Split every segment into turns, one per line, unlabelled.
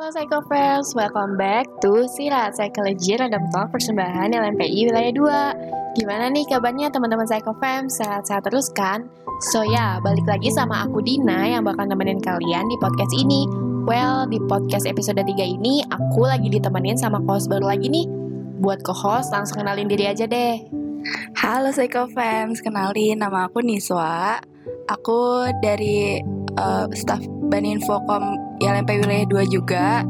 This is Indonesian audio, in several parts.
Halo Psycho Friends, welcome back to Sirat Psychology Random Talk persembahan LMPI Wilayah 2 Gimana nih kabarnya teman-teman Psycho Friends? Sehat-sehat terus kan? So ya, balik lagi sama aku Dina yang bakal nemenin kalian di podcast ini. Well, di podcast episode 3 ini aku lagi ditemenin sama host baru lagi nih. Buat co-host langsung kenalin diri aja deh.
Halo Psycho Fans, kenalin nama aku Niswa. Aku dari uh, staff Baninfokom LMP Wilayah 2 juga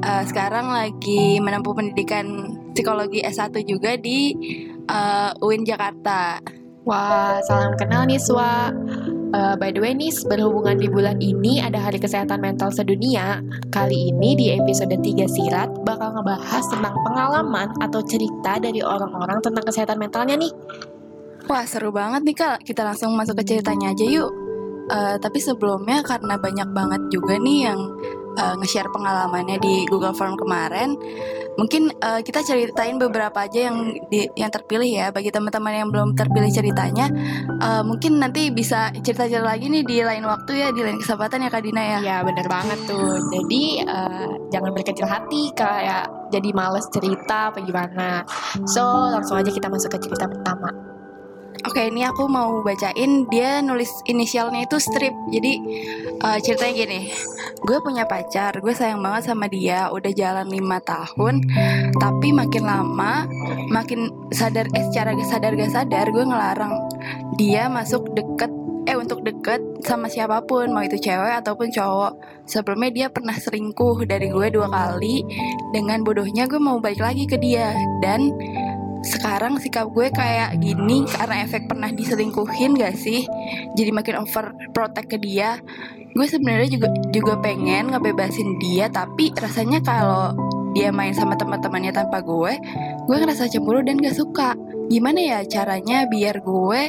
uh, Sekarang lagi menempuh pendidikan psikologi S1 juga di uh, UIN Jakarta
Wah, salam kenal nih Swa. Uh, by the way nih, berhubungan di bulan ini ada Hari Kesehatan Mental Sedunia. Kali ini di episode 3 Sirat bakal ngebahas tentang pengalaman atau cerita dari orang-orang tentang kesehatan mentalnya nih.
Wah seru banget nih kak, kita langsung masuk ke ceritanya aja yuk uh, Tapi sebelumnya karena banyak banget juga nih yang uh, nge-share pengalamannya di Google Form kemarin Mungkin uh, kita ceritain beberapa aja yang di, yang terpilih ya. Bagi teman-teman yang belum terpilih ceritanya uh, Mungkin nanti bisa cerita-cerita lagi nih di lain waktu ya Di lain kesempatan ya Kak Dina ya.
Ya bener banget tuh. Jadi uh, jangan berkecil hati kayak jadi males cerita apa gimana. So langsung aja kita masuk ke cerita pertama
Oke, ini aku mau bacain. Dia nulis inisialnya itu strip. Jadi uh, ceritanya gini, gue punya pacar, gue sayang banget sama dia, udah jalan lima tahun, tapi makin lama, makin sadar, eh secara sadar gak sadar, gue ngelarang dia masuk deket, eh untuk deket sama siapa pun, mau itu cewek ataupun cowok. Sebelumnya dia pernah selingkuh dari gue dua kali, dengan bodohnya gue mau balik lagi ke dia. Dan sekarang sikap gue kayak gini karena efek pernah diselingkuhin gak sih? Jadi makin over protect ke dia. Gue sebenarnya juga juga pengen ngebebasin dia tapi rasanya kalau dia main sama teman-temannya tanpa gue gue ngerasa cemburu dan gak suka. Gimana ya caranya biar gue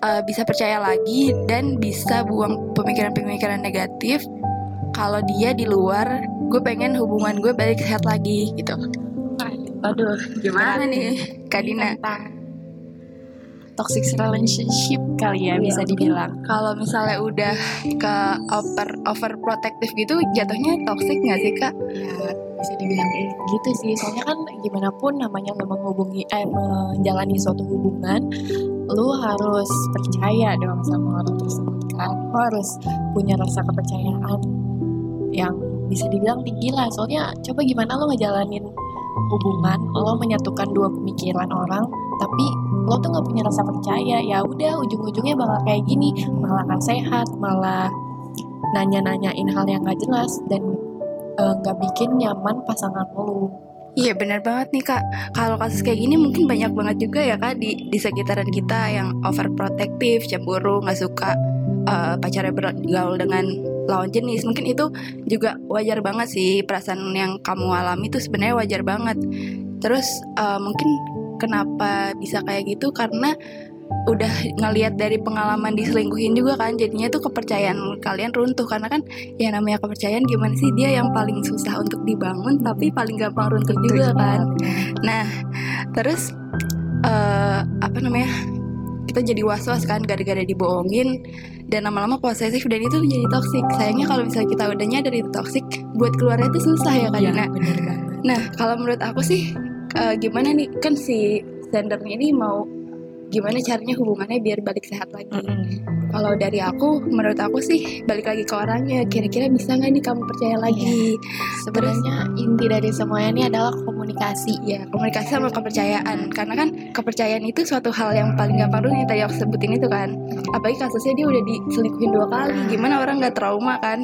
uh, bisa percaya lagi dan bisa buang pemikiran-pemikiran negatif? Kalau dia di luar gue pengen hubungan gue balik sehat lagi gitu
Aduh,
gimana nih Kak Dina?
Tentang toxic relationship kali ya iya, bisa dibilang.
Kalau misalnya udah ke over over protective gitu jatuhnya toxic nggak sih kak?
Ya bisa dibilang gitu sih. Soalnya kan gimana pun namanya menghubungi eh menjalani suatu hubungan, lu harus percaya dong sama orang tersebut kan. Lo harus punya rasa kepercayaan yang bisa dibilang tinggi lah. Soalnya coba gimana lo ngejalanin hubungan lo menyatukan dua pemikiran orang tapi lo tuh nggak punya rasa percaya. Ya udah ujung-ujungnya bakal kayak gini. Malah nggak sehat malah nanya-nanyain hal yang gak jelas dan eh, nggak uh, bikin nyaman pasangan lo
Iya benar banget nih kak. Kalau kasus kayak gini mungkin banyak banget juga ya kak di di sekitaran kita yang overprotective, cemburu, nggak suka uh, pacarnya bergaul dengan lawan jenis. Mungkin itu juga wajar banget sih perasaan yang kamu alami itu sebenarnya wajar banget. Terus uh, mungkin kenapa bisa kayak gitu? Karena udah ngelihat dari pengalaman diselingkuhin juga kan jadinya tuh kepercayaan kalian runtuh. Karena kan ya namanya kepercayaan gimana sih dia yang paling susah untuk dibangun tapi paling gampang runtuh juga kan. Nah terus uh, apa namanya kita jadi was-was kan gara-gara dibohongin dan lama-lama posesif dan itu jadi toksik sayangnya kalau misalnya kita udah nyadar itu toksik buat keluarnya itu susah ya kan ya, nah kalau menurut aku sih uh, gimana nih? Kan si sendernya ini mau gimana caranya hubungannya biar balik sehat lagi. Mm -hmm. Kalau dari aku, menurut aku sih balik lagi ke orangnya. Kira-kira bisa nggak nih kamu percaya lagi?
Yeah. Sebenarnya inti dari semuanya ini adalah komunikasi.
Ya, komunikasi sama kepercayaan. Karena kan kepercayaan itu suatu hal yang paling gampang dulu yang tadi aku sebutin itu kan. Apalagi kasusnya dia udah diselingkuhin dua kali. Gimana orang nggak trauma kan?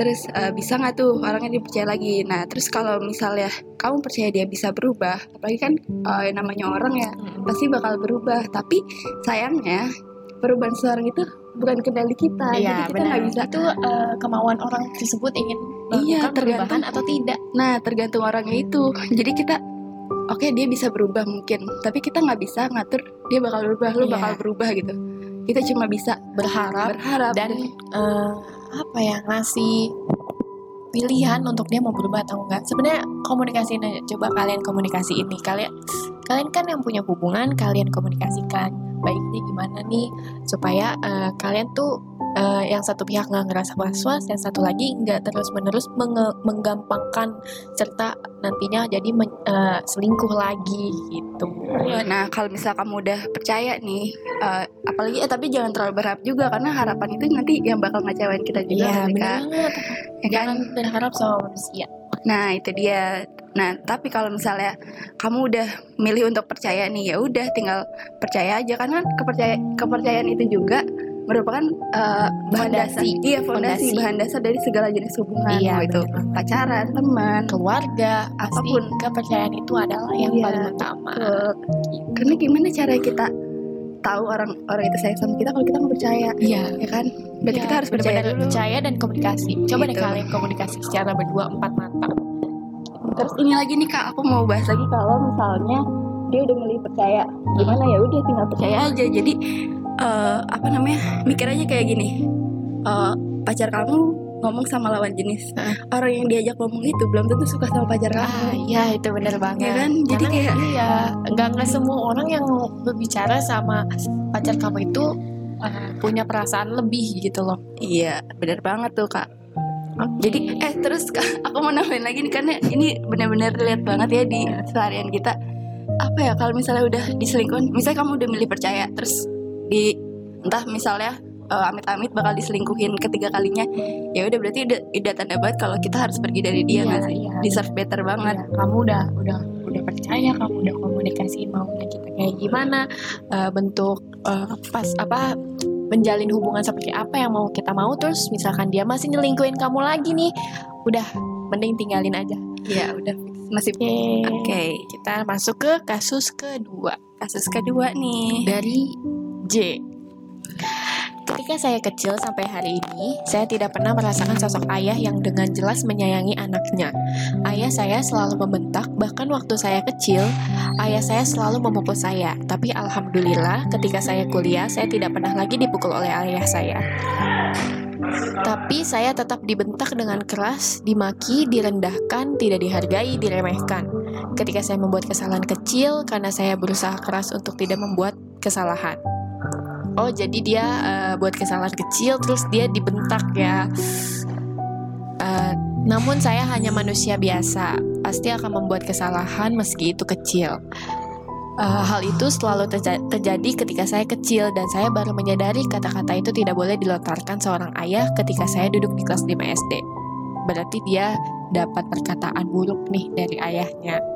Terus uh, bisa nggak tuh orangnya dipercaya lagi? Nah, terus kalau misalnya kamu percaya dia bisa berubah, apalagi kan uh, namanya orang ya pasti bakal berubah. Tapi sayangnya perubahan seorang itu bukan kendali kita,
iya,
jadi kita nggak bisa
itu uh, kemauan orang tersebut ingin
iya
tergantung atau tidak.
Nah, tergantung orangnya itu. Jadi kita oke okay, dia bisa berubah mungkin, tapi kita nggak bisa ngatur dia bakal berubah, lu iya. bakal berubah gitu. Kita cuma bisa
berharap,
berharap
dan uh, apa ya ngasih pilihan untuk dia mau berubah atau enggak. Sebenarnya komunikasi coba kalian komunikasi ini kalian kalian kan yang punya hubungan kalian komunikasikan baiknya gimana nih supaya uh, kalian tuh eh, yang satu pihak nggak ngerasa was-was, yang satu lagi nggak terus-menerus menge- menggampangkan serta nantinya jadi men- eh, selingkuh lagi gitu.
Nah, kalau misal kamu udah percaya nih, eh, apalagi eh tapi jangan terlalu berharap juga karena harapan itu nanti yang bakal ngecewain kita juga
Iya.
Ya kan?
Jangan berharap sama manusia.
Nah, itu dia. Nah, tapi kalau misalnya kamu udah milih untuk percaya nih, ya udah tinggal percaya aja karena kepercaya kepercayaan itu juga merupakan eh, bahan dasar.
Fondasi.
Iya, fondasi,
Fondasi.
bahan dasar dari segala jenis hubungan,
Iya,
itu pacaran, teman,
Keluarga, Apa
pun.
kepercayaan itu adalah yang
Iya,
paling utama.
Betul. Karena gimana cara kita tahu orang orang itu sayang sama kita kalau kita nggak percaya,
Iya,
ya kan? Berarti
Iya,
kita harus percaya dulu.
percaya dan komunikasi. Coba deh
Gitu.
kalian komunikasi secara berdua empat mata.
Terus ini lagi nih kak, aku mau bahas lagi kalau misalnya dia udah milih percaya, gimana ya udah tinggal percaya aja. Jadi eh, apa namanya mikir aja kayak gini, eh, pacar kamu ngomong sama lawan jenis,
Heeh.
orang yang diajak ngomong itu belum tentu suka sama pacar
Ah,
kamu.
iya itu benar banget.
Ya kan? Jadi
Karena
kayak-
iya, nggak nggak semua orang yang berbicara sama pacar kamu itu uh, punya perasaan lebih gitu loh.
Iya, benar banget tuh kak. Jadi eh terus aku mau nambahin lagi nih karena ini benar-benar lihat banget ya di seharian kita. Apa ya kalau misalnya udah diselingkuhin, misalnya kamu udah milih percaya terus di entah misalnya eh, amit-amit bakal diselingkuhin ketiga kalinya, ya udah berarti udah, udah tanda banget kalau kita harus pergi dari dia nggak sih?
iya.
Deserve better banget.
Iya, kamu udah udah udah percaya, kamu udah komunikasi maunya kita kayak gimana, uh, bentuk uh, pas apa menjalin hubungan seperti apa yang mau kita mau terus misalkan dia masih nyelingkuhin kamu lagi nih, udah mending tinggalin aja.
Ya udah masih
Oke.
Oke,
Kita masuk ke kasus kedua
kasus kedua nih.
dari J. Ketika saya kecil sampai hari ini, saya tidak pernah merasakan sosok ayah yang dengan jelas menyayangi anaknya. Ayah saya selalu membentak, bahkan waktu saya kecil, ayah saya selalu memukul saya. Tapi alhamdulillah, ketika saya kuliah, saya tidak pernah lagi dipukul oleh ayah saya. Tapi saya tetap dibentak dengan keras, dimaki, direndahkan, tidak dihargai, diremehkan. Ketika saya membuat kesalahan kecil, karena saya berusaha keras untuk tidak membuat kesalahan. Oh, jadi dia eh, buat kesalahan kecil, terus dia dibentak ya. Eh, namun saya hanya manusia biasa, pasti akan membuat kesalahan meski itu kecil. Eh, hal itu selalu terja- terjadi ketika saya kecil dan saya baru menyadari kata-kata itu tidak boleh dilontarkan seorang ayah ketika saya duduk di kelas 5 SD. Berarti dia dapat perkataan buruk nih dari ayahnya.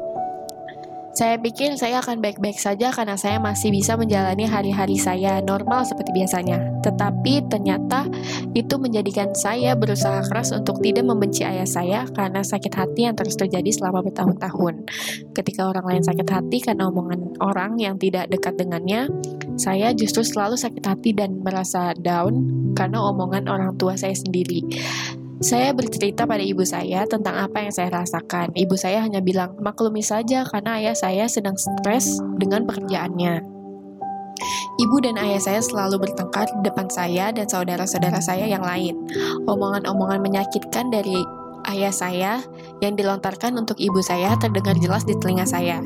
Saya pikir saya akan baik-baik saja karena saya masih bisa menjalani hari-hari saya normal seperti biasanya. Tetapi ternyata itu menjadikan saya berusaha keras untuk tidak membenci ayah saya karena sakit hati yang terus terjadi selama bertahun-tahun. Ketika orang lain sakit hati karena omongan orang yang tidak dekat dengannya, saya justru selalu sakit hati dan merasa down karena omongan orang tua saya sendiri. Saya bercerita pada ibu saya tentang apa yang saya rasakan. Ibu saya hanya bilang, maklumi saja karena ayah saya sedang stres dengan pekerjaannya. Ibu dan ayah saya selalu bertengkar di depan saya dan saudara-saudara saya yang lain. Omongan-omongan menyakitkan dari ayah saya yang dilontarkan untuk ibu saya terdengar jelas di telinga saya.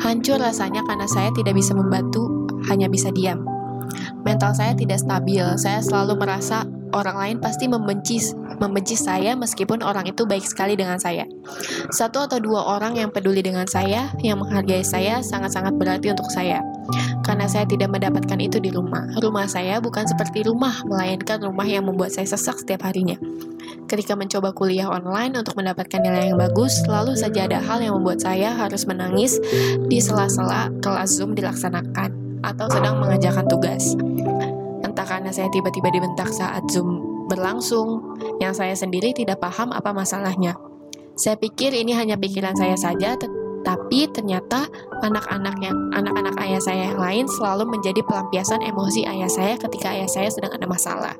Hancur rasanya karena saya tidak bisa membantu, hanya bisa diam. Mental saya tidak stabil. Saya selalu merasa orang lain pasti membenci membenci saya meskipun orang itu baik sekali dengan saya. Satu atau dua orang yang peduli dengan saya, yang menghargai saya sangat-sangat berarti untuk saya. Karena saya tidak mendapatkan itu di rumah. Rumah saya bukan seperti rumah, melainkan rumah yang membuat saya sesak setiap harinya. Ketika mencoba kuliah online untuk mendapatkan nilai yang bagus, selalu saja ada hal yang membuat saya harus menangis di sela-sela kelas Zoom dilaksanakan atau sedang mengerjakan tugas. Karena saya tiba-tiba dibentak saat Zoom berlangsung, yang saya sendiri tidak paham apa masalahnya. Saya pikir ini hanya pikiran saya saja, tapi ternyata anak-anak yang anak-anak ayah saya yang lain selalu menjadi pelampiasan emosi ayah saya ketika ayah saya sedang ada masalah.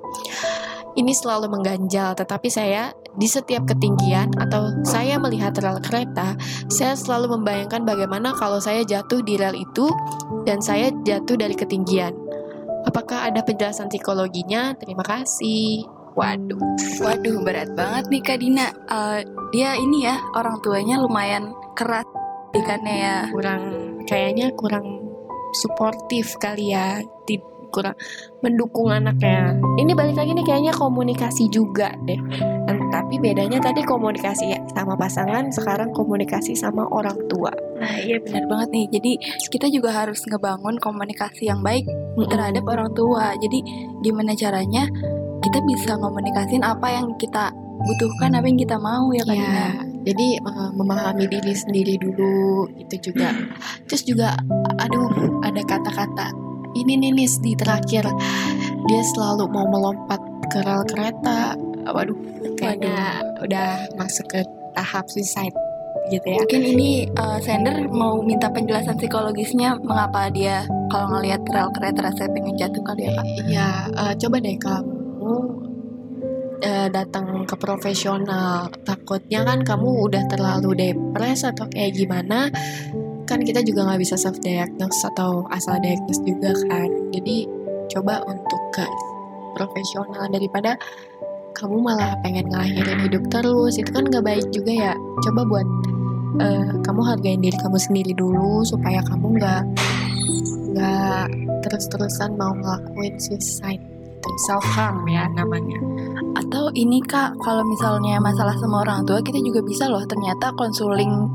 Ini selalu mengganjal, tetapi saya di setiap ketinggian atau saya melihat rel kereta, saya selalu membayangkan bagaimana kalau saya jatuh di rel itu dan saya jatuh dari ketinggian. Apakah ada penjelasan psikologinya? Terima kasih. Waduh,
Waduh, berat banget nih Kak Dina. Eh, dia ini ya orang tuanya lumayan keras ikannya ya.
kurang kayaknya kurang suportif kali ya. Ti- kurang mendukung anaknya ini balik lagi nih kayaknya komunikasi juga deh Dan, tapi bedanya tadi komunikasi ya sama pasangan sekarang komunikasi sama orang tua
Nah iya benar banget nih. Jadi kita juga harus ngebangun komunikasi yang baik terhadap orang tua. Jadi gimana caranya kita bisa komunikasin apa yang kita butuhkan, apa yang kita mau ya kan?
Ya, jadi uh, memahami diri sendiri dulu itu juga. Terus juga, aduh, ada kata-kata ini nih Nis di terakhir dia selalu mau melompat ke rel kereta. Waduh, kayaknya udah masuk ke tahap suicide gitu ya.
Mungkin ini uh, sender mau minta penjelasan psikologisnya mengapa dia kalau ngelihat rel kereta rasanya pengen jatuh kali ya kak?
Iya, uh, coba deh kamu uh, datang ke profesional. Takutnya kan kamu udah terlalu depres atau kayak gimana. Kan kita juga nggak bisa self diagnose atau asal diagnose juga kan. Jadi coba untuk ke profesional daripada kamu malah pengen ngakhirin hidup terus. Itu kan nggak baik juga ya. Coba buat uh, kamu hargain diri kamu sendiri dulu supaya kamu nggak nggak terus-terusan mau ngelakuin suicide self harm ya namanya
Atau ini kak, kalau misalnya masalah sama orang tua kita juga bisa loh ternyata konsuling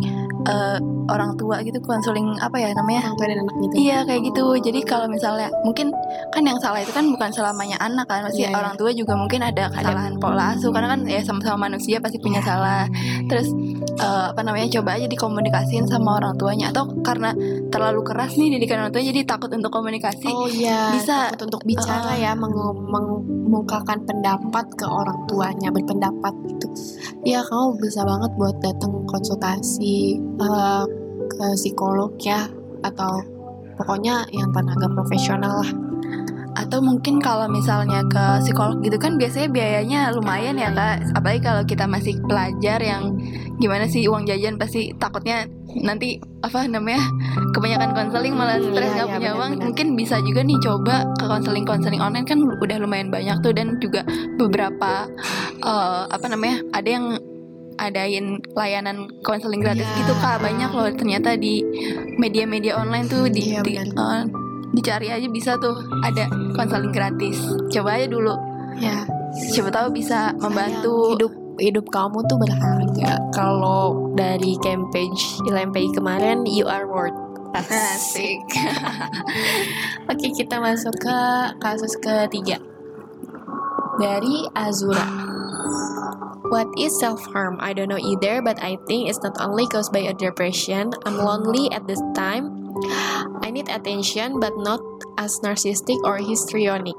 uh, orang tua gitu, konsuling apa ya namanya?
orang tua dan anak gitu
Iya kayak gitu. Jadi kalau misalnya mungkin kan yang salah itu kan bukan selamanya anak kan, pasti
Iya, iya.
orang tua juga mungkin ada kesalahan pola asuh karena kan ya sama-sama manusia pasti punya salah. Terus eh, apa namanya coba aja dikomunikasiin sama orang tuanya atau karena terlalu keras nih didikan orang tua jadi takut untuk komunikasi.
Oh iya,
Bisa.
takut untuk bicara
Uh,
ya, mengu- mengungkapkan pendapat ke orang tuanya, berpendapat gitu. Ya kamu bisa banget buat datang konsultasi uh, ke psikolog ya, atau pokoknya yang tenaga profesional lah.
Atau mungkin kalau misalnya ke psikolog gitu kan biasanya biayanya lumayan ya kak. Apalagi kalau kita masih pelajar yang gimana sih uang jajan pasti takutnya nanti apa namanya kebanyakan konseling malah
Hmm,
stres
iya,
nggak
iya,
punya uang. Mungkin bisa juga nih coba ke konseling konseling online kan udah lumayan banyak tuh dan juga beberapa eh, apa namanya ada yang adain layanan konseling gratis
Iya.
gitu kak banyak loh ternyata di media-media online tuh di,
Iya,
di- eh, dicari aja bisa tuh ada konseling gratis coba aja dulu
Ya,
siapa tahu bisa membantu
hidup hidup kamu tuh berharga. Kalau dari campaign LMPI kemarin, you are worth.
asik
Oke, kita masuk ke kasus ketiga. Dari Azura. What is self-harm? I don't know either, but I think it's not only caused by a depression. I'm lonely at this time. I need attention, but not as narcissistic or histrionic.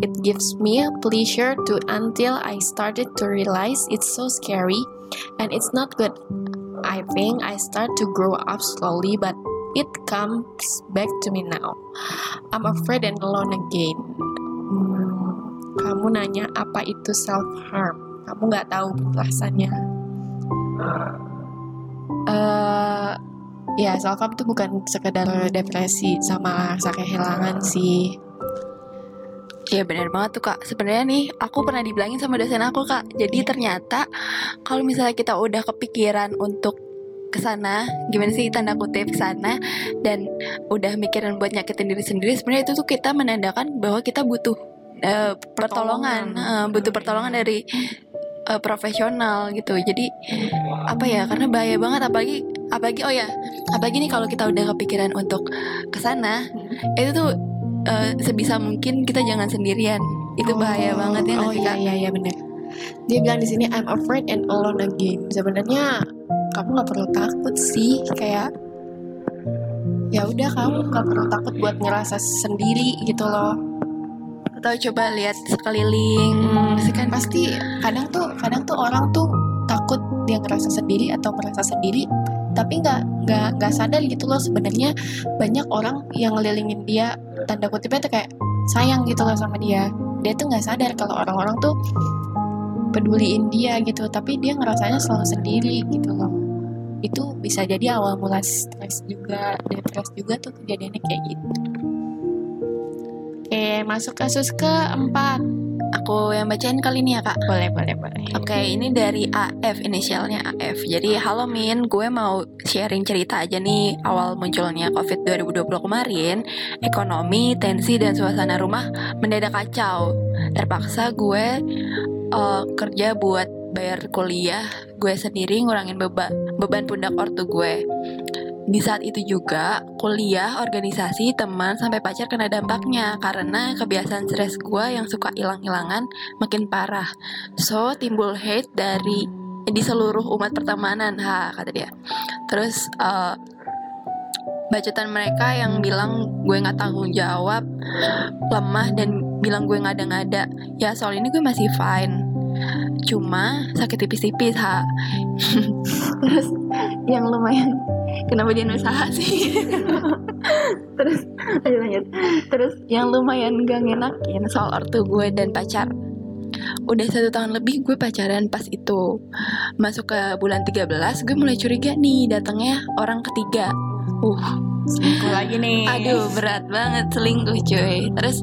It gives me pleasure to until I started to realize it's so scary and it's not good. I think I start to grow up slowly, but it comes back to me now. I'm afraid and alone again. Kamu nanya apa itu self harm? Kamu nggak tahu penjelasannya. Eh, ya self harm itu bukan sekedar depresi sama rasa kehilangan sih.
Iya benar banget tuh kak. Sebenarnya nih aku pernah dibilangin sama dosen aku kak. Jadi ternyata kalau misalnya kita udah kepikiran untuk ke sana, gimana sih tanda kutip ke sana dan udah mikirin buat nyakitin diri sendiri, sebenarnya itu tuh kita menandakan bahwa kita butuh eh, pertolongan,
Pertolongan.
eh, butuh pertolongan dari eh, profesional gitu. Jadi apa ya? Karena bahaya banget apalagi apalagi oh ya, apalagi nih kalau kita udah kepikiran untuk ke sana, itu tuh eh, sebisa mungkin kita jangan sendirian. Itu bahaya
Oh,
banget ya
Oh iya iya iya benar. Dia bilang di sini I'm afraid and alone again. Sebenarnya kamu nggak perlu takut sih kayak ya udah kamu nggak perlu takut buat ngerasa sendiri gitu loh.
Atau coba lihat sekeliling, kan
pasti kadang tuh kadang tuh orang tuh takut dia ngerasa sendiri atau merasa sendiri tapi nggak nggak nggak sadar gitu loh sebenarnya banyak orang yang ngelilingin dia tanda kutipnya tuh kayak sayang gitu loh sama dia. Dia tuh nggak sadar kalau orang-orang tuh peduliin dia gitu tapi dia ngerasanya selalu sendiri gitu loh. Itu bisa jadi awal mula stres juga depres juga tuh kejadiannya kayak gitu oke masuk kasus keempat
aku yang bacain kali ini ya kak.
Boleh, boleh, boleh.
Oke, ini dari AF, inisialnya AF. Jadi, halo Min, gue mau sharing cerita aja nih awal munculnya COVID 2020 kemarin. Ekonomi, tensi, dan suasana rumah mendadak kacau. Terpaksa gue uh, kerja buat bayar kuliah gue sendiri ngurangin beban beban pundak ortu gue. Di saat itu juga, kuliah, organisasi, teman, sampai pacar kena dampaknya karena kebiasaan stres gue yang suka hilang-hilangan makin parah. So, timbul hate dari di seluruh umat pertemanan, ha, kata dia. Terus, uh, bacotan mereka yang bilang gue nggak tanggung jawab, lemah, dan bilang gue ngada-ngada. Ya, soal ini gue masih fine. Cuma sakit tipis-tipis, ha. Terus, yang lumayan kenapa dia usaha sih? Terus lanjut lanjut. Terus yang lumayan gak ngenakin soal ortu gue dan pacar. Udah satu tahun lebih gue pacaran pas itu. Masuk ke bulan 13 gue mulai curiga nih datangnya orang ketiga. Uh.
Selingkuh lagi nih.
Aduh berat banget selingkuh cuy. Terus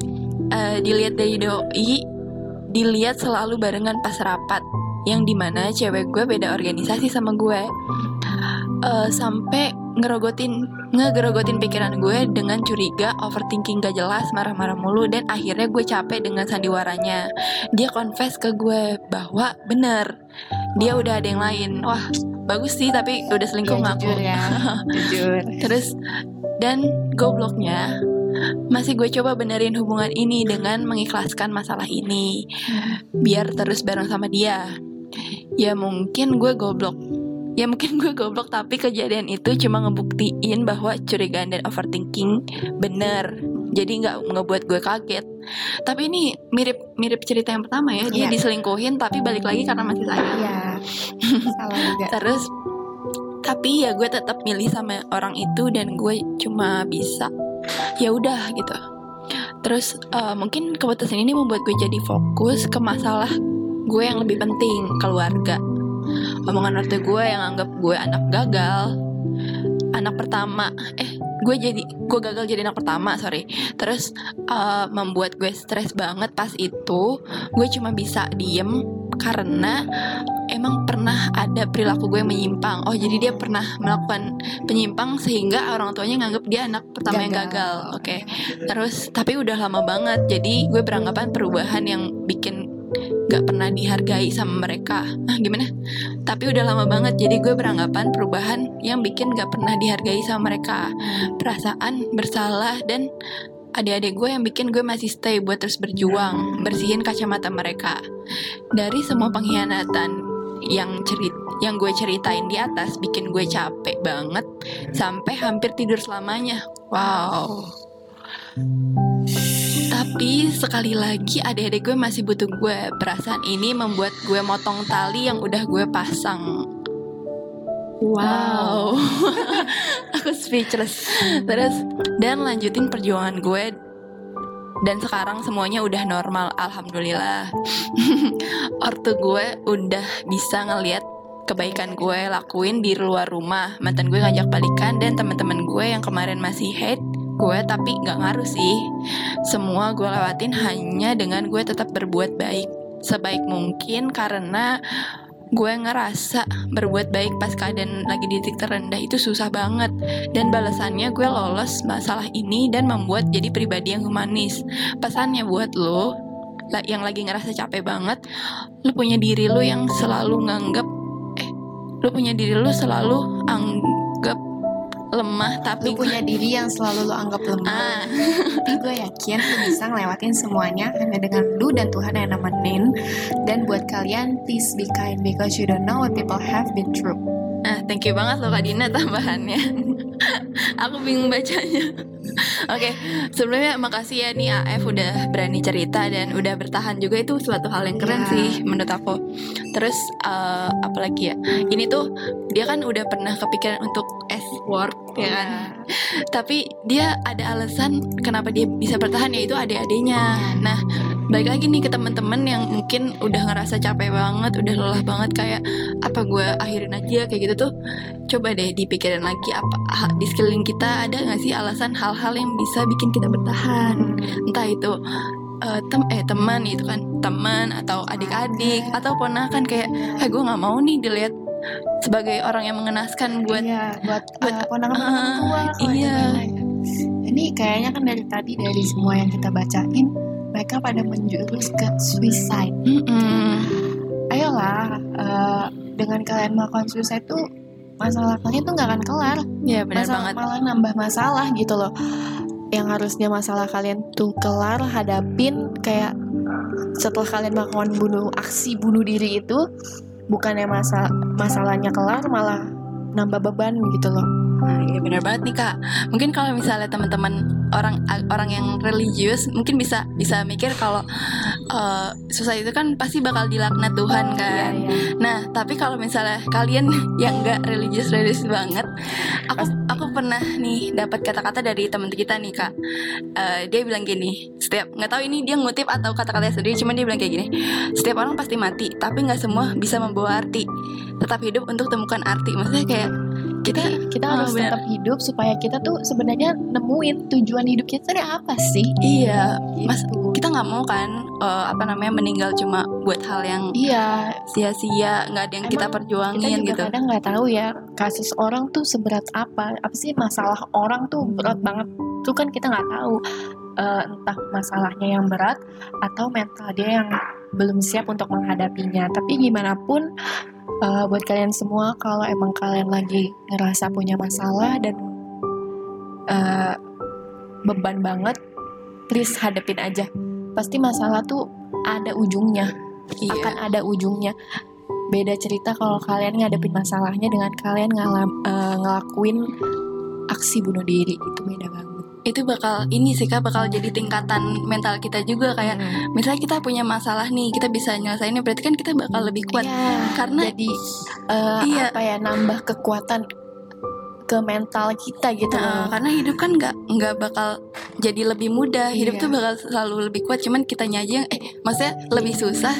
uh, dilihat dari doi dilihat selalu barengan pas rapat yang di mana cewek gue beda organisasi sama gue uh, sampai ngerogotin ngegerogotin pikiran gue dengan curiga, overthinking gak jelas, marah-marah mulu dan akhirnya gue capek dengan sandiwaranya. Dia confess ke gue bahwa bener dia udah ada yang lain. Wah bagus sih tapi udah selingkuh
ya, jujur ya, jujur.
Terus dan gobloknya masih gue coba benerin hubungan ini dengan mengikhlaskan masalah ini. Biar terus bareng sama dia. Ya mungkin gue goblok. Ya mungkin gue goblok tapi kejadian itu cuma ngebuktiin bahwa curigaan dan overthinking bener. Jadi nggak ngebuat gue kaget. Tapi ini mirip mirip cerita yang pertama ya. Dia yeah. diselingkuhin tapi balik lagi karena masih sayang.
Yeah. salah juga.
Terus tapi ya gue tetap milih sama orang itu dan gue cuma bisa ya udah gitu. Terus uh, mungkin keputusan ini membuat gue jadi fokus ke masalah gue yang lebih penting keluarga. Omongan ortu gue yang anggap gue anak gagal anak pertama eh gue jadi gue gagal jadi anak pertama sorry. Terus uh, membuat gue stres banget pas itu gue cuma bisa diem karena emang pernah ada perilaku gue yang menyimpang. Oh jadi dia pernah melakukan penyimpang sehingga orang tuanya nganggap dia anak pertama gagal. yang gagal. oke. Okay. terus tapi udah lama banget. Jadi gue beranggapan perubahan yang bikin gak pernah dihargai sama mereka. Ah gimana? Tapi udah lama banget. Jadi gue beranggapan perubahan yang bikin gak pernah dihargai sama mereka. Perasaan bersalah dan adik-adik gue yang bikin gue masih stay buat terus berjuang bersihin kacamata mereka dari semua pengkhianatan yang cerit yang gue ceritain di atas bikin gue capek banget sampai hampir tidur selamanya wow tapi sekali lagi adik-adik gue masih butuh gue. Perasaan ini membuat gue motong tali yang udah gue pasang. Wow, aku speechless. Terus dan lanjutin perjuangan gue dan sekarang semuanya udah normal, alhamdulillah. Ortu gue udah bisa ngeliat kebaikan gue lakuin di luar rumah. Mantan gue ngajak balikan dan teman-teman gue yang kemarin masih hate gue tapi nggak ngaruh sih semua gue lewatin hanya dengan gue tetap berbuat baik sebaik mungkin karena gue ngerasa berbuat baik pas keadaan lagi di titik terendah itu susah banget. Dan balasannya gue lolos masalah ini dan membuat jadi pribadi yang humanis. Pesannya buat lo yang lagi ngerasa capek banget lo punya diri lo yang selalu nganggap eh lo punya diri lo selalu anggap lemah tapi
lu punya diri yang selalu lu anggap lemah. Ah. tapi gue yakin lu bisa ngelewatin semuanya hanya dengan lu dan Tuhan yang nemenin. Dan buat kalian please be kind because you don't know what people have been through
thank you banget loh Kak Dina tambahannya. Aku bingung bacanya. Oke, okay, sebelumnya makasih ya nih AF udah berani cerita dan udah bertahan juga itu suatu hal yang keren yeah. sih menurut aku. Terus uh, apalagi ya? Ini tuh dia kan udah pernah kepikiran untuk S word ya kan. Yeah. Tapi dia ada alasan kenapa dia bisa bertahan yaitu adik-adiknya. Nah, balik lagi nih ke teman-teman yang mungkin udah ngerasa capek banget, udah lelah banget kayak apa gue akhirin aja kayak gitu tuh. Coba deh dipikirin lagi apa di sekeliling kita ada nggak sih alasan hal-hal yang bisa bikin kita bertahan. Entah itu uh, tem eh teman itu kan teman atau adik-adik atau ponakan kayak eh gue nggak mau nih dilihat sebagai orang yang mengenaskan buat
iya, buat,
buat,
uh, ponakan-ponakan
uh,
tua kalau
iya.
ya. ini kayaknya kan dari tadi dari semua yang kita bacain mereka pada menjurus ke suicide.
Mm-mm.
ayolah uh, dengan kalian melakukan suicide tuh masalah kalian tuh nggak akan kelar.
Ya benar
masalah
banget.
malah nambah masalah gitu loh. Yang harusnya masalah kalian tuh kelar hadapin kayak setelah kalian melakukan bunuh aksi bunuh diri itu bukannya masa masalahnya kelar malah nambah beban gitu loh
Nah, iya benar banget nih kak. Mungkin kalau misalnya teman-teman orang orang yang religius mungkin bisa bisa mikir kalau uh, susah itu kan pasti bakal dilaknat Tuhan kan.
Iya, iya.
Nah, tapi kalau misalnya kalian yang nggak religius religius banget, aku aku pernah nih dapat kata-kata dari teman kita nih kak. Eh, dia bilang gini, setiap nggak tahu ini dia ngutip atau kata-katanya sendiri, cuman dia bilang kayak gini, setiap orang pasti mati, tapi nggak semua bisa membawa arti. Tetap hidup untuk temukan arti. Maksudnya kayak kita
Jadi kita
Oh,
harus
benar.
tetap hidup supaya kita tuh sebenarnya nemuin tujuan hidup kita ini apa sih?
iya, mas
Gitu.
kita nggak mau kan eh, apa namanya meninggal cuma buat hal yang
Iya,
sia-sia, nggak ada yang kita
Emang kita
perjuangin
juga
gitu.
kadang nggak tahu ya kasus orang tuh seberat apa, apa sih masalah orang tuh berat banget tuh kan kita nggak tahu Eh, entah masalahnya yang berat atau mental dia yang belum siap untuk menghadapinya. Tapi gimana pun eh, buat kalian semua kalau emang kalian lagi ngerasa punya masalah dan eh, beban banget, please hadapin aja. Pasti masalah tuh ada ujungnya
Iya.
akan ada ujungnya. Beda cerita kalau kalian ngadepin masalahnya dengan kalian ngalam, eh, ngelakuin aksi bunuh diri itu beda banget.
Itu bakal ini sih kak bakal jadi tingkatan mental kita juga kayak
Hmm.
misalnya kita punya masalah nih kita bisa nyelesainnya berarti kan kita bakal lebih kuat
Iya,
karena
jadi eh,
Iya.
apa ya nambah kekuatan ke mental kita gitu
Nah,
loh.
karena hidup kan nggak nggak bakal jadi lebih mudah hidup
Iya.
tuh bakal selalu lebih kuat cuman kitanya aja yang eh maksudnya lebih susah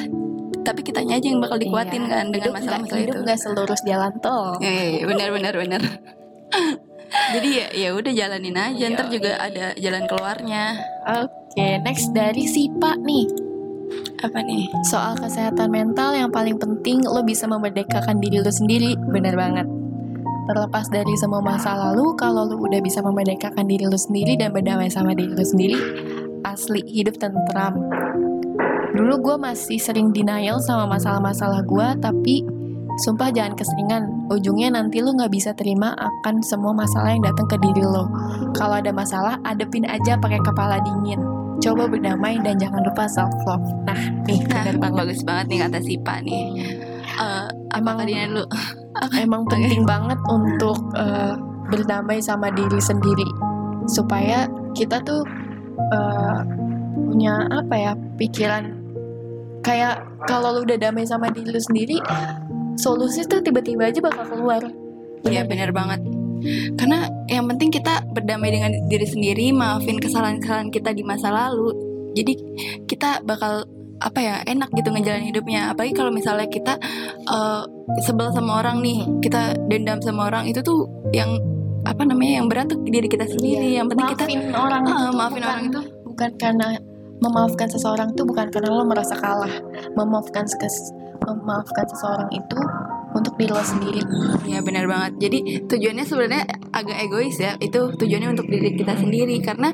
tapi kitanya aja yang bakal dikuatin
Iya.
kan dengan masalah-masalah itu
Hidup nggak selurus jalan tol.
Eh, benar benar benar. Jadi ya ya udah jalanin aja, ntar
Yoi.
juga ada jalan keluarnya.
Oke, next dari Sipa nih.
Apa nih?
Soal kesehatan mental yang paling penting lo bisa memerdekakan diri lo sendiri, bener banget. Terlepas dari semua masa lalu, kalau lo udah bisa memerdekakan diri lo sendiri dan berdamai sama diri lo sendiri, asli hidup tentram. Dulu gue masih sering denial sama masalah-masalah gue, tapi sumpah jangan keseringan. Ujungnya nanti lo nggak bisa terima akan semua masalah yang datang ke diri lo. Kalau ada masalah, adepin aja pakai kepala dingin. Coba berdamai dan jangan lupa self love. Nah, nih
Nah,
banget.
bagus banget nih kata Sipa nih. Apa
Emang-
tadinya dulu?
Emang penting banget untuk eh, berdamai sama diri sendiri supaya kita tuh eh, punya apa ya pikiran kayak kalau lu udah damai sama diri lu sendiri solusi tuh tiba-tiba aja bakal keluar.
Iya benar banget. Karena yang penting kita berdamai dengan diri sendiri, maafin kesalahan-kesalahan kita di masa lalu. Jadi kita bakal apa ya enak gitu ngejalanin hidupnya. Apalagi kalau misalnya kita eh, sebel sama orang nih, kita dendam sama orang itu tuh yang apa namanya yang berat tuh diri kita sendiri. Yang penting kita
maafin orang
Ah,
itu tuh
maafin
bukan-
orang itu
bukan karena memaafkan seseorang tuh bukan karena lo merasa kalah. Memaafkan ses- memaafkan seseorang itu untuk diri lo sendiri.
Ya benar banget. Jadi tujuannya sebenarnya agak egois ya. Itu tujuannya untuk diri kita sendiri karena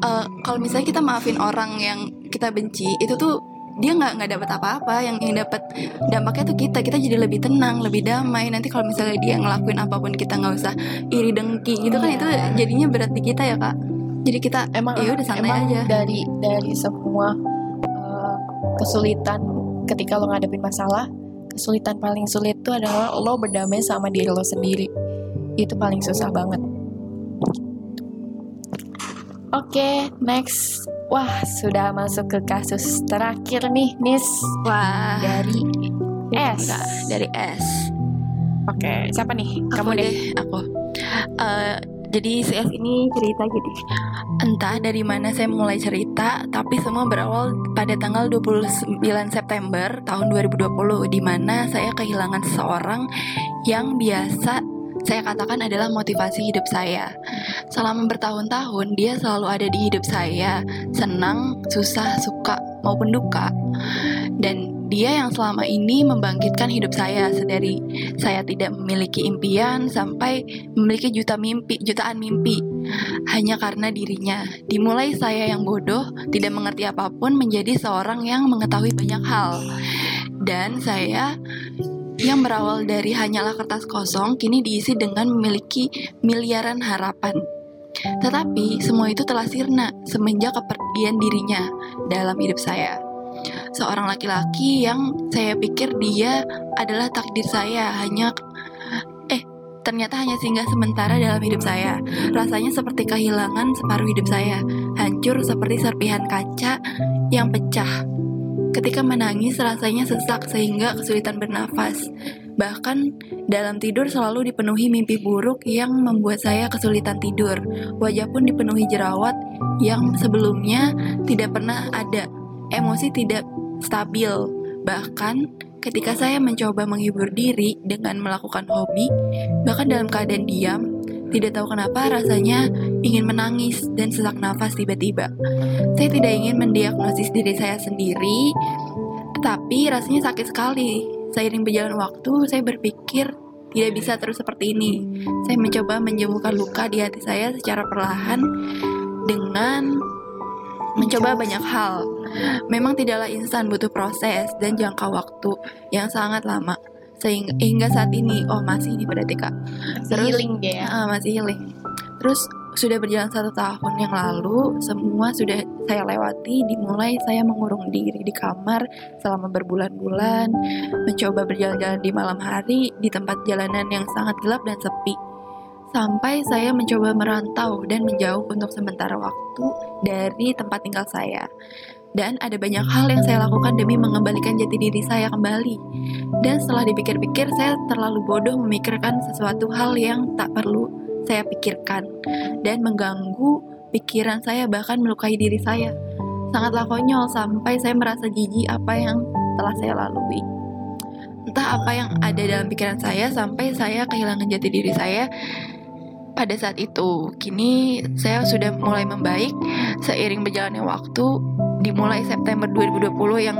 eh, kalau misalnya kita maafin orang yang kita benci, itu tuh dia nggak nggak dapat apa-apa. Yang yang dapat dampaknya tuh kita. Kita jadi lebih tenang, lebih damai. Nanti kalau misalnya dia ngelakuin apa pun kita nggak usah iri dengki gitu kan
Iya.
itu jadinya berat di kita ya kak. Jadi kita
emang
ya udah santai
emang
aja.
dari dari semua uh, kesulitan ketika lo ngadepin masalah kesulitan paling sulit itu adalah lo berdamai sama diri lo sendiri. Itu paling susah banget. Oke next. Wah sudah masuk ke kasus terakhir nih Nis.
Wah.
dari S.
Enggak, dari S.
oke siapa nih?
Aku
kamu deh.
deh, aku. Eh, jadi CS ini cerita gini. Entah dari mana saya mulai cerita, tapi semua berawal pada tanggal 29 September tahun 2020 di mana saya kehilangan seseorang yang biasa saya katakan adalah motivasi hidup saya. Selama bertahun-tahun dia selalu ada di hidup saya. Senang, susah, suka, maupun duka. Dan dia yang selama ini membangkitkan hidup saya sedari saya tidak memiliki impian sampai memiliki juta mimpi, jutaan mimpi hanya karena dirinya. Dimulai saya yang bodoh, tidak mengerti apa pun menjadi seorang yang mengetahui banyak hal. Dan saya yang berawal dari hanyalah kertas kosong kini diisi dengan memiliki miliaran harapan. Tetapi semua itu telah sirna semenjak kepergian dirinya dalam hidup saya. Seorang laki-laki yang saya pikir dia adalah takdir saya hanya eh ternyata hanya singgah sementara dalam hidup saya. Rasanya seperti kehilangan separuh hidup saya, hancur seperti serpihan kaca yang pecah. Ketika menangis rasanya sesak sehingga kesulitan bernafas. Bahkan dalam tidur selalu dipenuhi mimpi buruk yang membuat saya kesulitan tidur. Wajah pun dipenuhi jerawat yang sebelumnya tidak pernah ada. Emosi tidak stabil. Bahkan ketika saya mencoba menghibur diri dengan melakukan hobi, bahkan dalam keadaan diam, tidak tahu kenapa rasanya ingin menangis dan sesak nafas tiba-tiba. Saya tidak ingin mendiagnosis diri saya sendiri, tetapi rasanya sakit sekali. Seiring berjalan waktu, saya berpikir tidak bisa terus seperti ini. Saya mencoba menyembuhkan luka di hati saya secara perlahan dengan mencoba banyak hal. Memang tidaklah instan butuh proses dan jangka waktu yang sangat lama sehingga hingga saat ini oh masih ini berarti kak
Masih
Terus-
healing dia ya.
Ah, masih healing terus sudah berjalan satu tahun yang lalu semua sudah saya lewati dimulai saya mengurung diri di kamar selama berbulan-bulan mencoba berjalan-jalan di malam hari di tempat jalanan yang sangat gelap dan sepi sampai saya mencoba merantau dan menjauh untuk sementara waktu dari tempat tinggal saya dan ada banyak hal yang saya lakukan demi mengembalikan jati diri saya kembali dan setelah dipikir-pikir, saya terlalu bodoh memikirkan sesuatu hal yang tak perlu saya pikirkan dan mengganggu pikiran saya bahkan melukai diri saya. Sangatlah konyol sampai saya merasa jijik apa yang telah saya lalui. Entah apa yang ada dalam pikiran saya sampai saya kehilangan jati diri saya pada saat itu. Kini saya sudah mulai membaik seiring berjalannya waktu dimulai September 2020 yang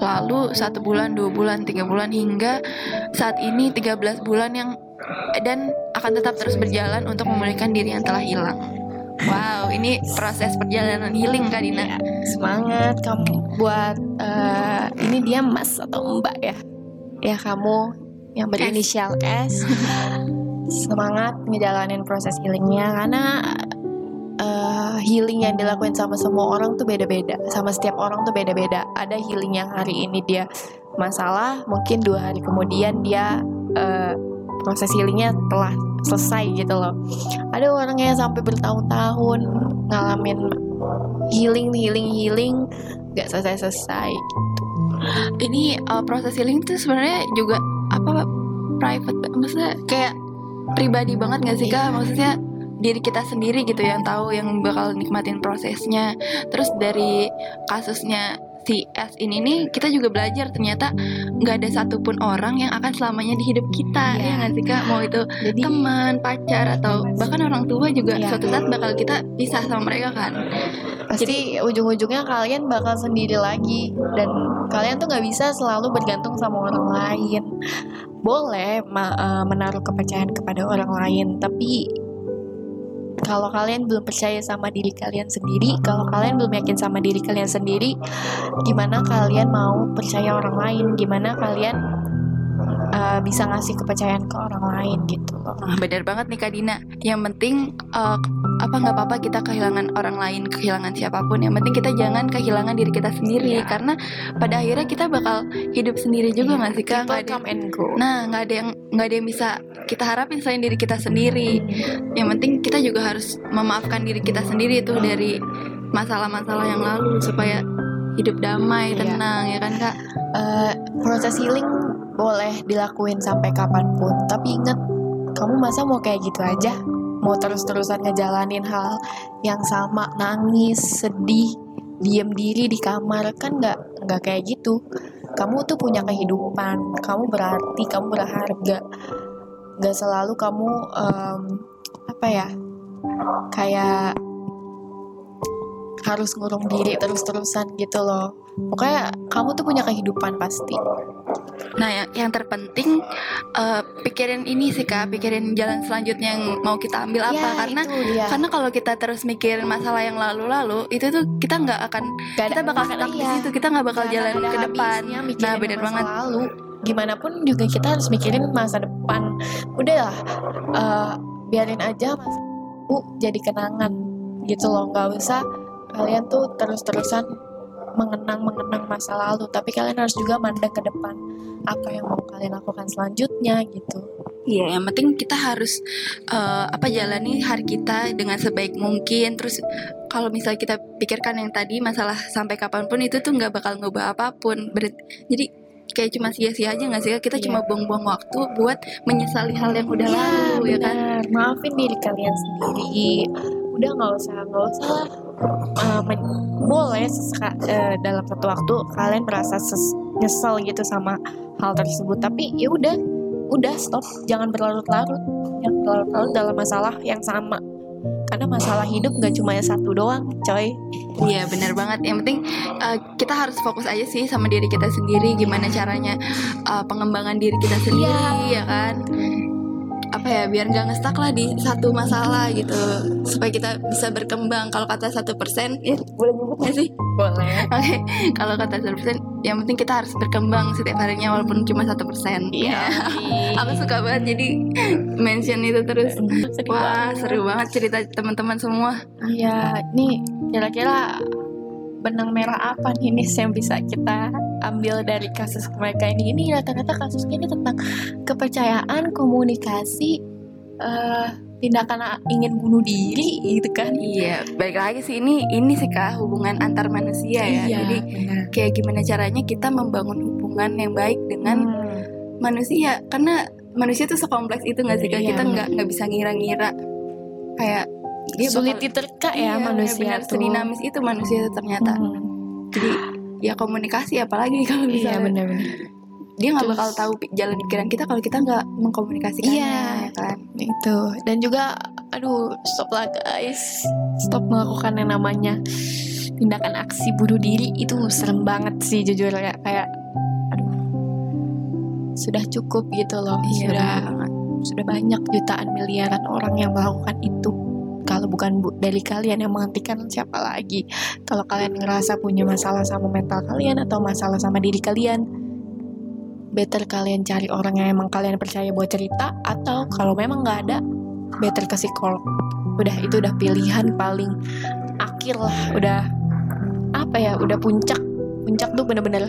lalu satu bulan, dua bulan, tiga bulan hingga saat ini 13 bulan yang dan akan tetap terus berjalan untuk memulihkan diri yang telah hilang. Wow, ini proses perjalanan healing Kak Dina.
Iya, semangat kamu buat eh, ini dia Mas atau Mbak ya. Ya kamu yang berinisial S. semangat ngejalanin proses healingnya karena eh, healing yang dilakuin sama semua orang tuh beda-beda. Sama setiap orang tuh beda-beda. Ada healing yang hari ini dia masalah, mungkin dua hari kemudian dia eh, proses healingnya telah selesai gitu loh. Ada orang yang sampai bertahun-tahun ngalamin healing healing healing nggak selesai selesai
Ini uh, proses healing itu sebenarnya juga apa private maksudnya kayak pribadi banget gak sih Kak? Maksudnya diri kita sendiri gitu yang tahu yang bakal nikmatin prosesnya. Terus dari kasusnya si S ini nih kita juga belajar ternyata nggak ada satupun orang yang akan selamanya di hidup kita
Iya.
ya nggak sih kak mau itu
jadi
teman pacar atau bahkan orang tua juga
Iya.
suatu saat bakal kita pisah sama mereka kan
pasti ujung-ujungnya kalian bakal sendiri lagi dan kalian tuh nggak bisa selalu bergantung sama orang lain boleh eh, menaruh kepercayaan kepada orang lain tapi kalau kalian belum percaya sama diri kalian sendiri, kalau kalian belum yakin sama diri kalian sendiri, gimana kalian mau percaya orang lain? Gimana kalian eh, bisa ngasih kepercayaan ke orang lain gitu loh?
Nah, benar banget nih Kak Dina. Yang penting eh, apa nggak apa-apa kita kehilangan orang lain, kehilangan siapa pun. Yang penting kita jangan kehilangan diri kita sendiri
Iya.
karena pada akhirnya kita bakal hidup sendiri juga nggak sih Kak?
People
Nggak ada,
come and go.
nah nggak ada yang nggak ada yang bisa kita harapin selain diri kita sendiri. Yang penting kita juga harus memaafkan diri kita sendiri tuh dari masalah-masalah yang lalu supaya hidup damai,
Iya.
tenang ya kan Kak?
Eh, proses healing boleh dilakuin sampai kapan pun. Tapi ingat kamu masa mau kayak gitu aja? Mau terus-terusan ngejalanin hal yang sama nangis sedih diem diri di kamar kan nggak nggak kayak gitu. Kamu tuh punya kehidupan kamu berarti kamu berharga. Nggak selalu kamu em, apa ya kayak harus ngurung diri terus-terusan gitu loh pokoknya kamu tuh punya kehidupan pasti
Nah, yang, yang terpenting eh, pikirin ini sih kak, pikirin jalan selanjutnya yang mau kita ambil apa.
Ya,
karena
itu dia.
karena kalau kita terus mikirin masalah yang lalu-lalu, itu tuh kita nggak akan
Gak
kita bakal stuck di
iya.
situ, kita nggak bakal
Nggak
jalan ke depan. Nah,
masa
banget.
lalu gimana pun juga kita harus mikirin masa depan udahlah eh, biarin aja masa lalu jadi kenangan gitu loh nggak usah kalian tuh terus-terusan mengenang mengenang masa lalu tapi kalian harus juga mandang ke depan apa yang mau kalian lakukan selanjutnya gitu
Iya, yang penting kita harus eh, apa jalani hari kita dengan sebaik mungkin. Terus kalau misalnya kita pikirkan yang tadi masalah sampai kapan pun itu tuh nggak bakal ngubah apa pun. Ber- jadi kayak cuma sia-sia aja nggak sih? Kita
Iya.
cuma buang-buang waktu buat menyesali hal yang udah
Iya,
lalu, ya kan?
maafin diri kalian sendiri udah nggak usah nggak usah lah. Men- boleh eh, dalam satu waktu kalian merasa nyesel gitu sama hal tersebut tapi ya udah udah stop jangan berlarut-larut jangan berlarut-larut dalam masalah yang sama karena masalah hidup nggak cuma yang satu doang coy
Iya benar banget. Yang penting uh, kita harus fokus aja sih sama diri kita sendiri. Gimana caranya uh, pengembangan diri kita sendiri, ya kan? Apa ya biar nggak ngestak lah di satu masalah gitu. Supaya kita bisa berkembang. Kalau kata satu persen, ya boleh nyebut nggak sih?
boleh
Oke. Kalau kata satu persen, yang penting kita harus berkembang setiap harinya walaupun cuma satu persen.
iya
Aku suka banget jadi mention itu terus. Wah seru banget cerita teman-teman semua.
Iya, nih kira-kira benang merah apa nih nih yang bisa kita ambil dari kasus mereka ini? Ini rata-rata kasusnya ini tentang kepercayaan, komunikasi, eh, tindakan ingin bunuh diri gitu kan?
Iya, baik lagi sih ini ini sih kak hubungan antar manusia ya. Jadi
benar.
kayak gimana caranya kita membangun hubungan yang baik dengan
Hmm,
manusia karena manusia tuh sekompleks itu nggak sih kak
Iya,
kita nggak nggak bisa ngira-ngira kayak dia
sulit
bakal-
diterka
iya,
ya manusia
benar,
tuh.
sedinamis itu manusia tuh ternyata.
Hmm,
Jadi ya komunikasi apalagi kalau bisa
Iya benar-benar.
dia nggak bakal tahu jalan pikiran kita kalau kita nggak mengkomunikasikannya
Iya.
ya kan.
Itu dan juga, aduh stop lah guys, stop melakukan yang namanya tindakan aksi bunuh diri itu serem banget sih jujur ya kayak, aduh sudah cukup gitu loh,
Iya,
sudah
banget.
sudah banyak jutaan miliaran orang yang melakukan itu. Kalau bukan bu, dari kalian yang menghentikan siapa lagi? Kalau kalian ngerasa punya masalah sama mental kalian atau masalah sama diri kalian, better kalian cari orang yang emang kalian percaya buat cerita atau kalau memang nggak ada, better ke psikolog. Udah itu udah pilihan paling akhir lah, udah apa ya, udah puncak. Puncak tuh bener-bener,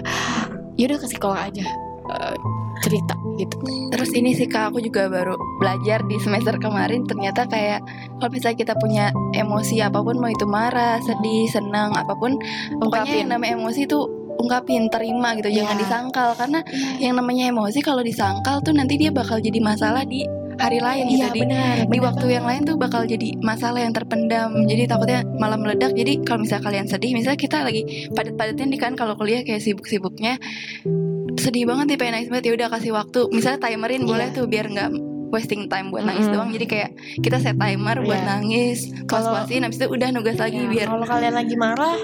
yaudah ke psikolog aja, Eh, cerita gitu.
Terus ini sih kak aku juga baru belajar di semester kemarin ternyata kayak kalau misalnya kita punya emosi apa pun mau itu marah, sedih, senang apa pun pokoknya
Ungkapin.
yang namanya emosi itu ungkapin, terima gitu, jangan
Iya.
disangkal karena yang namanya emosi kalau disangkal tuh nanti dia bakal jadi masalah di hari lain gitu
Iya
di,
benar.
di
benar
waktu yang lain tuh bakal jadi masalah yang terpendam jadi takutnya malah meledak jadi kalau misalnya kalian sedih misalnya kita lagi padat-padatnya nih kan kalau kuliah kayak sibuk-sibuknya sedih banget nih pengen nangis banget ya udah kasih waktu misalnya timerin
Iya.
boleh tuh biar nggak wasting time buat nangis
Mm-mm.
doang jadi kayak kita set timer buat
Iya.
nangis pas-pasin habis itu udah nugas lagi
Ya,
biar
kalau kalian lagi marah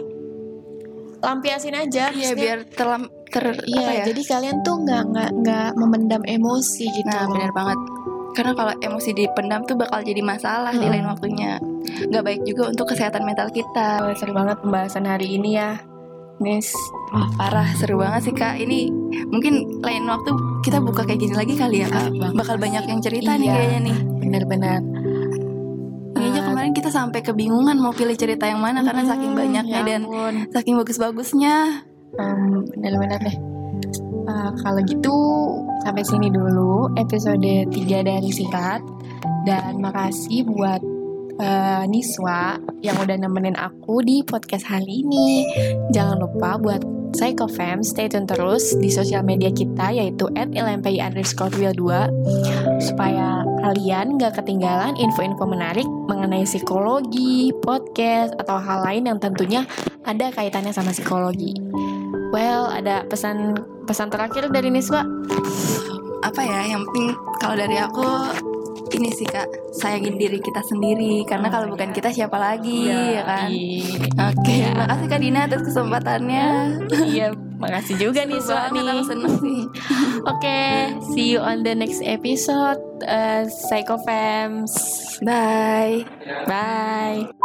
lampiasin aja
iya
maksudnya.
biar terlam ter
Iya,
ya
jadi kalian tuh nggak nggak nggak memendam emosi gitu.
nah benar banget karena kalau emosi dipendam tuh bakal jadi masalah di
Mm.
lain waktunya nggak baik juga untuk kesehatan mental kita
Oh, seru banget pembahasan hari ini ya, Nis.
Wah, parah seru banget sih kak ini mungkin lain waktu kita buka kayak gini lagi kali ya kak bakal banyak yang cerita nih
Iya.
kayaknya nih
Benar-benar.
ini aja
Eh,
kemarin kita sampai kebingungan mau pilih cerita yang mana karena saking
hmm,
banyaknya
ya
dan saking bagus-bagusnya
Em, benar-benar deh. Eh, kalau gitu sampai sini dulu episode 3 dari Singkat dan makasih buat eh, Niswa yang udah nemenin aku di podcast hari ini. Jangan lupa buat Psychofam stay tune terus di sosial media kita yaitu @lmpi underscore 2 supaya kalian gak ketinggalan info-info menarik mengenai psikologi, podcast, atau hal lain yang tentunya ada kaitannya sama psikologi. Well, ada pesan pesan terakhir dari Niswa.
apa ya yang penting kalau dari aku ini sih kak sayangin diri kita sendiri karena
Oh,
kalau bukan kita siapa lagi ya kan
Iya.
oke
Iya.
makasih kak Dina atas kesempatannya
Iya, makasih juga nih
seneng sih
Oke, see you on the next episode uh, Psycho Fams.
bye
Bye.